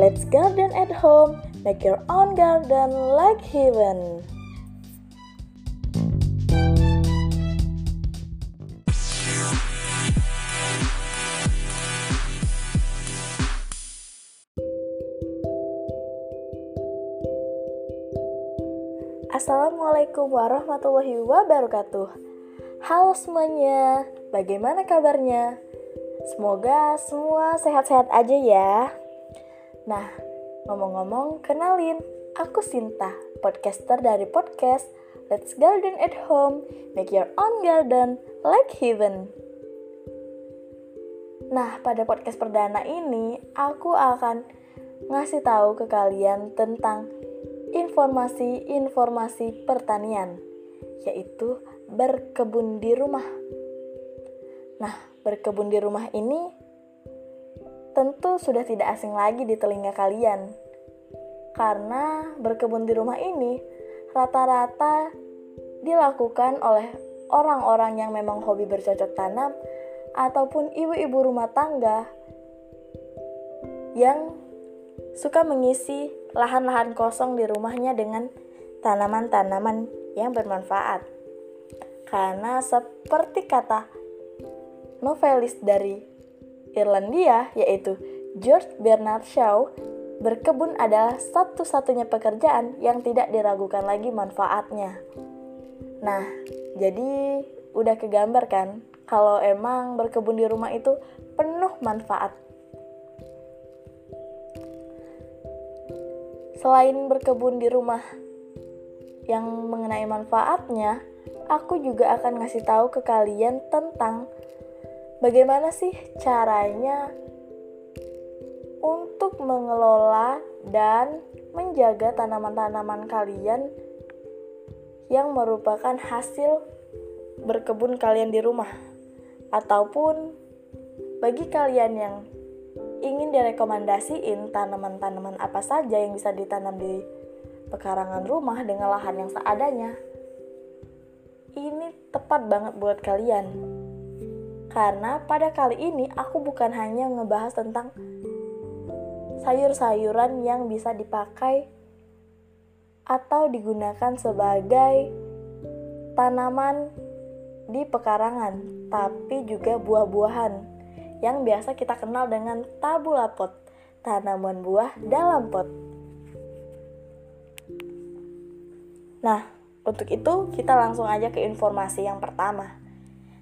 Let's garden at home, make your own garden like heaven. Assalamualaikum warahmatullahi wabarakatuh. Halo semuanya, bagaimana kabarnya? Semoga semua sehat-sehat aja ya. Nah, ngomong-ngomong, kenalin, aku Sinta, podcaster dari podcast Let's Garden at Home, Make Your Own Garden Like Heaven. Nah, pada podcast perdana ini, aku akan ngasih tahu ke kalian tentang informasi-informasi pertanian, yaitu berkebun di rumah. Nah, berkebun di rumah ini tentu sudah tidak asing lagi di telinga kalian. Karena berkebun di rumah ini rata-rata dilakukan oleh orang-orang yang memang hobi bercocok tanam ataupun ibu-ibu rumah tangga yang suka mengisi lahan-lahan kosong di rumahnya dengan tanaman-tanaman yang bermanfaat. Karena seperti kata novelis dari Irlandia yaitu George Bernard Shaw, berkebun adalah satu-satunya pekerjaan yang tidak diragukan lagi manfaatnya. Nah, jadi udah kegambar kan kalau emang berkebun di rumah itu penuh manfaat. Selain berkebun di rumah yang mengenai manfaatnya, aku juga akan ngasih tahu ke kalian tentang bagaimana sih caranya untuk mengelola dan menjaga tanaman-tanaman kalian yang merupakan hasil berkebun kalian di rumah ataupun bagi kalian yang ingin direkomendasiin tanaman-tanaman apa saja yang bisa ditanam di pekarangan rumah dengan lahan yang seadanya, ini tepat banget buat kalian. Karena pada kali ini aku bukan hanya ngebahas tentang sayur-sayuran yang bisa dipakai atau digunakan sebagai tanaman di pekarangan, tapi juga buah-buahan yang biasa kita kenal dengan tabula pot, tanaman buah dalam pot. Nah, untuk itu kita langsung aja ke informasi yang pertama.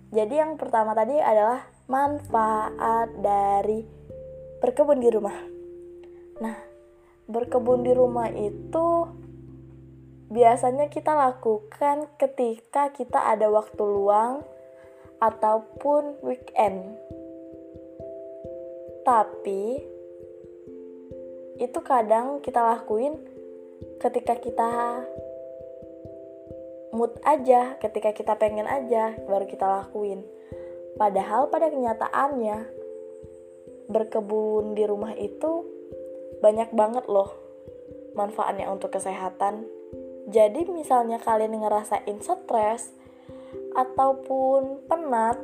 Jadi yang pertama tadi adalah manfaat dari berkebun di rumah. Nah, berkebun di rumah itu biasanya kita lakukan ketika kita ada waktu luang ataupun weekend tapi itu kadang kita lakuin ketika kita mood aja, ketika kita pengen aja baru kita lakuin. Padahal pada kenyataannya berkebun di rumah itu banyak banget loh manfaatnya untuk kesehatan. Jadi misalnya kalian ngerasain stres ataupun penat,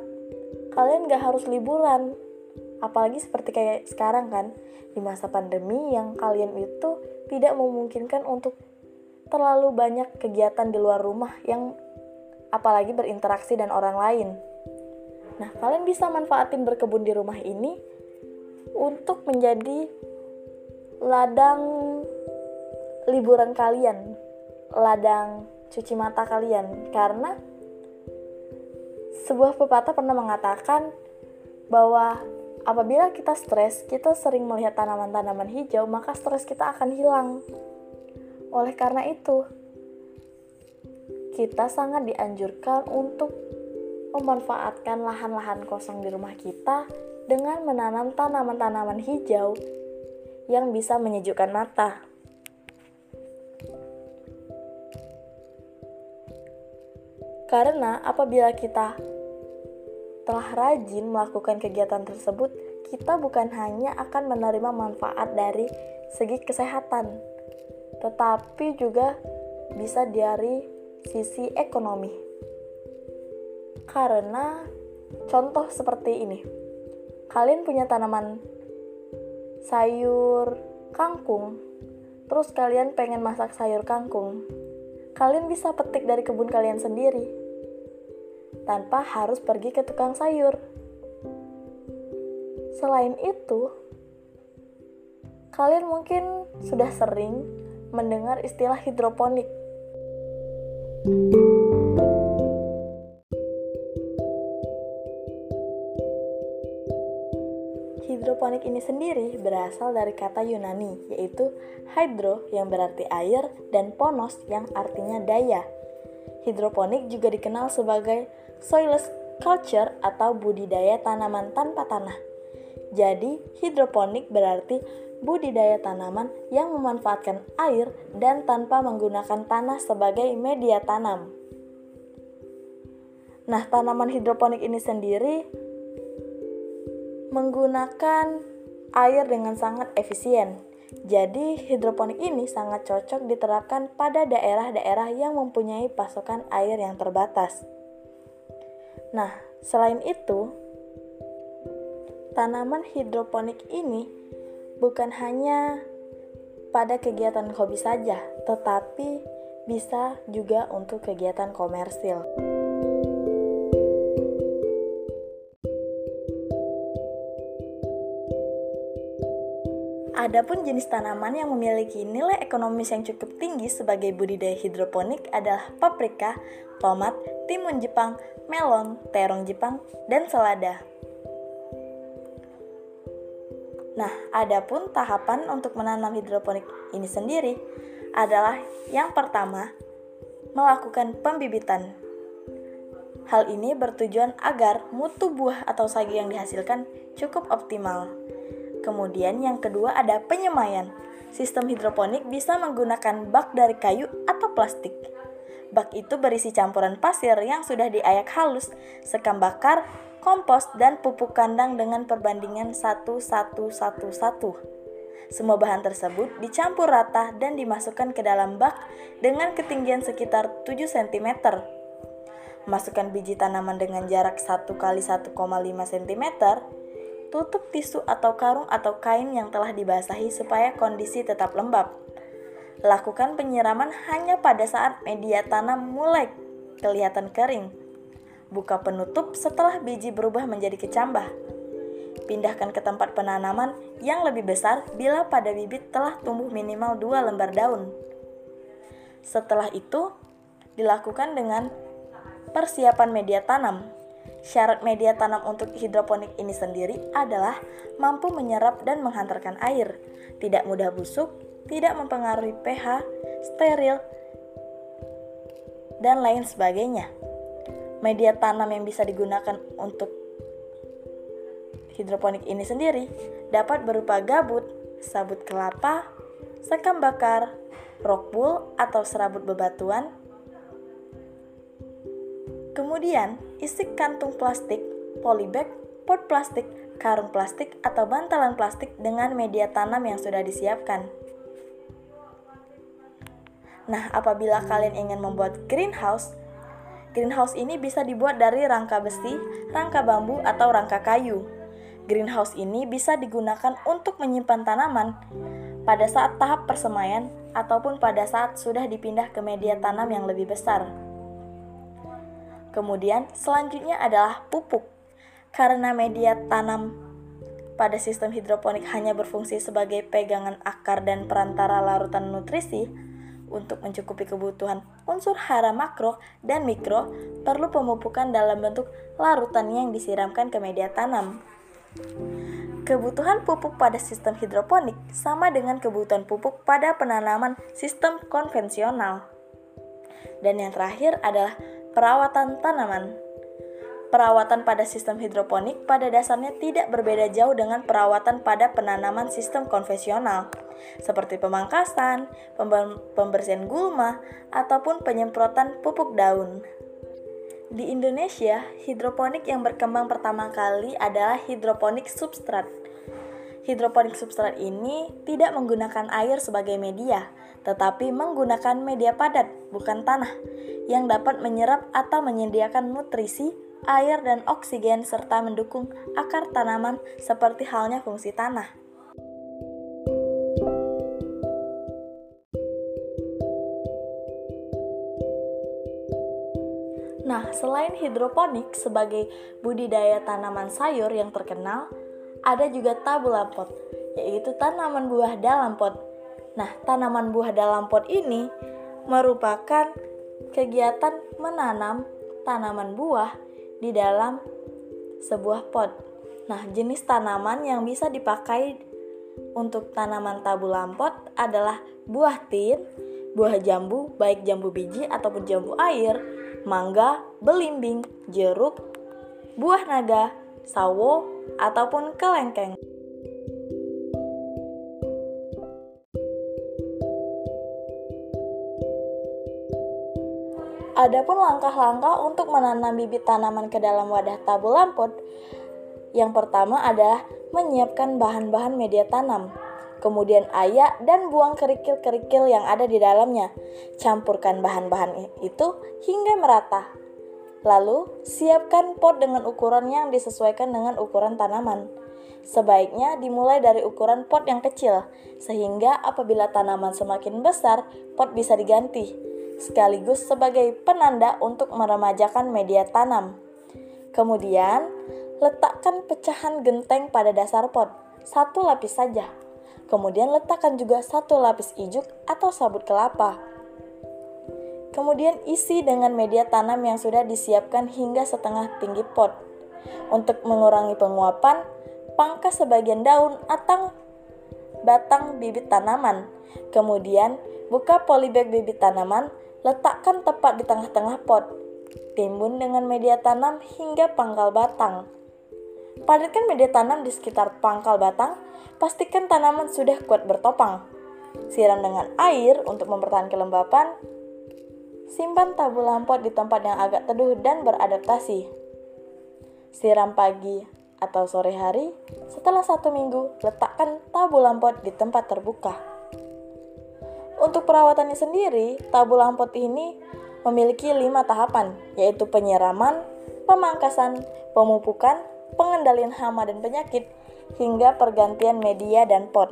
kalian gak harus liburan apalagi seperti kayak sekarang kan di masa pandemi yang kalian itu tidak memungkinkan untuk terlalu banyak kegiatan di luar rumah yang apalagi berinteraksi dan orang lain. Nah, kalian bisa manfaatin berkebun di rumah ini untuk menjadi ladang liburan kalian, ladang cuci mata kalian karena sebuah pepatah pernah mengatakan bahwa Apabila kita stres, kita sering melihat tanaman-tanaman hijau, maka stres kita akan hilang. Oleh karena itu, kita sangat dianjurkan untuk memanfaatkan lahan-lahan kosong di rumah kita dengan menanam tanaman-tanaman hijau yang bisa menyejukkan mata. Karena apabila kita telah rajin melakukan kegiatan tersebut, kita bukan hanya akan menerima manfaat dari segi kesehatan, tetapi juga bisa dari sisi ekonomi. Karena contoh seperti ini, kalian punya tanaman sayur, kangkung, terus kalian pengen masak sayur kangkung, kalian bisa petik dari kebun kalian sendiri tanpa harus pergi ke tukang sayur. Selain itu, kalian mungkin sudah sering mendengar istilah hidroponik. Hidroponik ini sendiri berasal dari kata Yunani, yaitu hydro yang berarti air dan ponos yang artinya daya. Hidroponik juga dikenal sebagai soilless culture atau budidaya tanaman tanpa tanah. Jadi, hidroponik berarti budidaya tanaman yang memanfaatkan air dan tanpa menggunakan tanah sebagai media tanam. Nah, tanaman hidroponik ini sendiri menggunakan air dengan sangat efisien. Jadi, hidroponik ini sangat cocok diterapkan pada daerah-daerah yang mempunyai pasokan air yang terbatas. Nah, selain itu, tanaman hidroponik ini bukan hanya pada kegiatan hobi saja, tetapi bisa juga untuk kegiatan komersil. Adapun jenis tanaman yang memiliki nilai ekonomis yang cukup tinggi sebagai budidaya hidroponik adalah paprika, tomat, timun Jepang, melon, terong Jepang, dan selada. Nah, adapun tahapan untuk menanam hidroponik ini sendiri adalah yang pertama, melakukan pembibitan. Hal ini bertujuan agar mutu buah atau sagi yang dihasilkan cukup optimal. Kemudian yang kedua ada penyemaian. Sistem hidroponik bisa menggunakan bak dari kayu atau plastik. Bak itu berisi campuran pasir yang sudah diayak halus, sekam bakar, kompos, dan pupuk kandang dengan perbandingan 1-1-1-1. Semua bahan tersebut dicampur rata dan dimasukkan ke dalam bak dengan ketinggian sekitar 7 cm. Masukkan biji tanaman dengan jarak 1 x 1,5 cm. Tutup tisu atau karung atau kain yang telah dibasahi supaya kondisi tetap lembab. Lakukan penyiraman hanya pada saat media tanam mulai kelihatan kering Buka penutup setelah biji berubah menjadi kecambah. Pindahkan ke tempat penanaman yang lebih besar bila pada bibit telah tumbuh minimal dua lembar daun. Setelah itu, dilakukan dengan persiapan media tanam. Syarat media tanam untuk hidroponik ini sendiri adalah mampu menyerap dan menghantarkan air, tidak mudah busuk, tidak mempengaruhi pH, steril, dan lain sebagainya media tanam yang bisa digunakan untuk hidroponik ini sendiri dapat berupa gabut, sabut kelapa, sekam bakar, rockwool atau serabut bebatuan. Kemudian, isi kantung plastik, polybag, pot plastik, karung plastik, atau bantalan plastik dengan media tanam yang sudah disiapkan. Nah, apabila kalian ingin membuat greenhouse, Greenhouse ini bisa dibuat dari rangka besi, rangka bambu, atau rangka kayu. Greenhouse ini bisa digunakan untuk menyimpan tanaman pada saat tahap persemaian ataupun pada saat sudah dipindah ke media tanam yang lebih besar. Kemudian, selanjutnya adalah pupuk. Karena media tanam pada sistem hidroponik hanya berfungsi sebagai pegangan akar dan perantara larutan nutrisi, untuk mencukupi kebutuhan unsur hara makro dan mikro, perlu pemupukan dalam bentuk larutan yang disiramkan ke media tanam. Kebutuhan pupuk pada sistem hidroponik sama dengan kebutuhan pupuk pada penanaman sistem konvensional. Dan yang terakhir adalah perawatan tanaman. Perawatan pada sistem hidroponik pada dasarnya tidak berbeda jauh dengan perawatan pada penanaman sistem konvensional, seperti pemangkasan, pembersihan gulma, ataupun penyemprotan pupuk daun. Di Indonesia, hidroponik yang berkembang pertama kali adalah hidroponik substrat. Hidroponik substrat ini tidak menggunakan air sebagai media, tetapi menggunakan media padat, bukan tanah, yang dapat menyerap atau menyediakan nutrisi air, dan oksigen, serta mendukung akar tanaman seperti halnya fungsi tanah. Nah, selain hidroponik sebagai budidaya tanaman sayur yang terkenal, ada juga tabula pot, yaitu tanaman buah dalam pot. Nah, tanaman buah dalam pot ini merupakan kegiatan menanam tanaman buah di dalam sebuah pot. Nah, jenis tanaman yang bisa dipakai untuk tanaman tabu lampot adalah buah tin, buah jambu, baik jambu biji ataupun jambu air, mangga, belimbing, jeruk, buah naga, sawo, ataupun kelengkeng. Adapun langkah-langkah untuk menanam bibit tanaman ke dalam wadah tabu lampot, yang pertama adalah menyiapkan bahan-bahan media tanam kemudian ayak dan buang kerikil-kerikil yang ada di dalamnya. Campurkan bahan-bahan itu hingga merata. Lalu, siapkan pot dengan ukuran yang disesuaikan dengan ukuran tanaman. Sebaiknya dimulai dari ukuran pot yang kecil, sehingga apabila tanaman semakin besar, pot bisa diganti, sekaligus sebagai penanda untuk meremajakan media tanam. Kemudian, letakkan pecahan genteng pada dasar pot, satu lapis saja. Kemudian letakkan juga satu lapis ijuk atau sabut kelapa. Kemudian isi dengan media tanam yang sudah disiapkan hingga setengah tinggi pot. Untuk mengurangi penguapan, pangkas sebagian daun atau batang bibit tanaman. Kemudian buka polybag bibit tanaman, letakkan tepat di tengah-tengah pot. Timbun dengan media tanam hingga pangkal batang. Padatkan media tanam di sekitar pangkal batang pastikan tanaman sudah kuat bertopang. Siram dengan air untuk mempertahankan kelembapan. Simpan tabu lampot di tempat yang agak teduh dan beradaptasi. Siram pagi atau sore hari. Setelah satu minggu, letakkan tabu lampot di tempat terbuka. Untuk perawatannya sendiri, tabu lampot ini memiliki lima tahapan, yaitu penyiraman, pemangkasan, pemupukan, pengendalian hama dan penyakit, hingga pergantian media dan pot.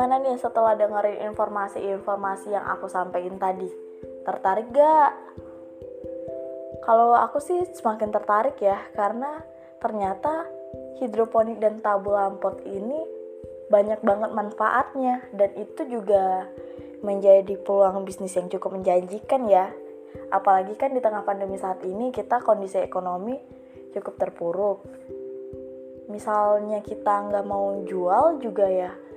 Gimana nih setelah dengerin informasi-informasi yang aku sampaikan tadi? Tertarik gak? Kalau aku sih semakin tertarik ya, karena ternyata hidroponik dan tabul lampot ini banyak banget manfaatnya dan itu juga menjadi peluang bisnis yang cukup menjanjikan ya. Apalagi kan di tengah pandemi saat ini kita kondisi ekonomi cukup terpuruk. Misalnya kita nggak mau jual juga ya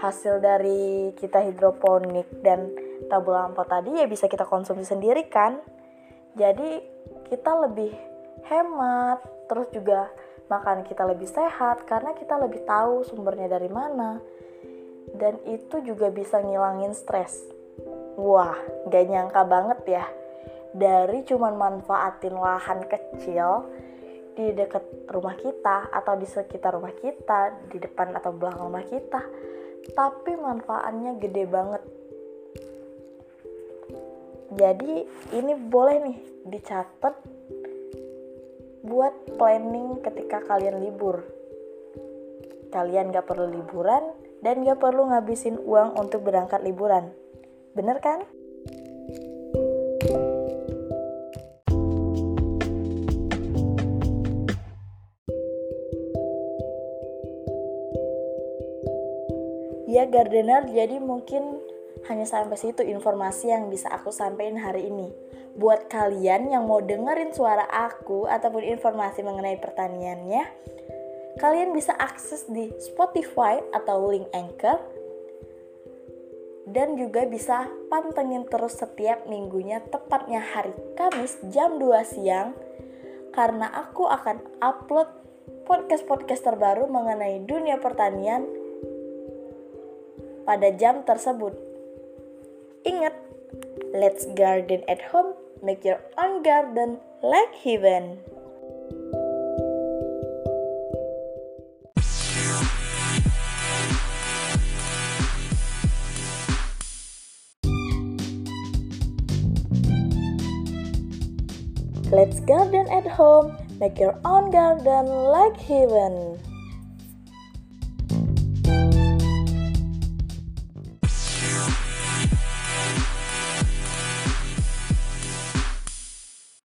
hasil dari kita hidroponik dan tabul lampot tadi ya bisa kita konsumsi sendiri kan. Jadi kita lebih hemat, terus juga makan kita lebih sehat karena kita lebih tahu sumbernya dari mana. Dan itu juga bisa ngilangin stres. Wah gak nyangka banget ya. Dari cuman manfaatin lahan kecil di dekat rumah kita atau di sekitar rumah kita di depan atau belakang rumah kita tapi manfaatnya gede banget jadi ini boleh nih dicatat buat planning ketika kalian libur. Kalian gak perlu liburan dan gak perlu ngabisin uang untuk berangkat liburan. Bener kan? Ya gardener, jadi mungkin hanya sampai situ informasi yang bisa aku sampaikan hari ini. Buat kalian yang mau dengerin suara aku ataupun informasi mengenai pertaniannya, kalian bisa akses di Spotify atau link Anchor dan juga bisa pantengin terus setiap minggunya tepatnya hari Kamis jam 2 siang karena aku akan upload podcast-podcast terbaru mengenai dunia pertanian pada jam tersebut. Ingat, let's garden at home, make your own garden like heaven. Let's garden at home, make your own garden like heaven.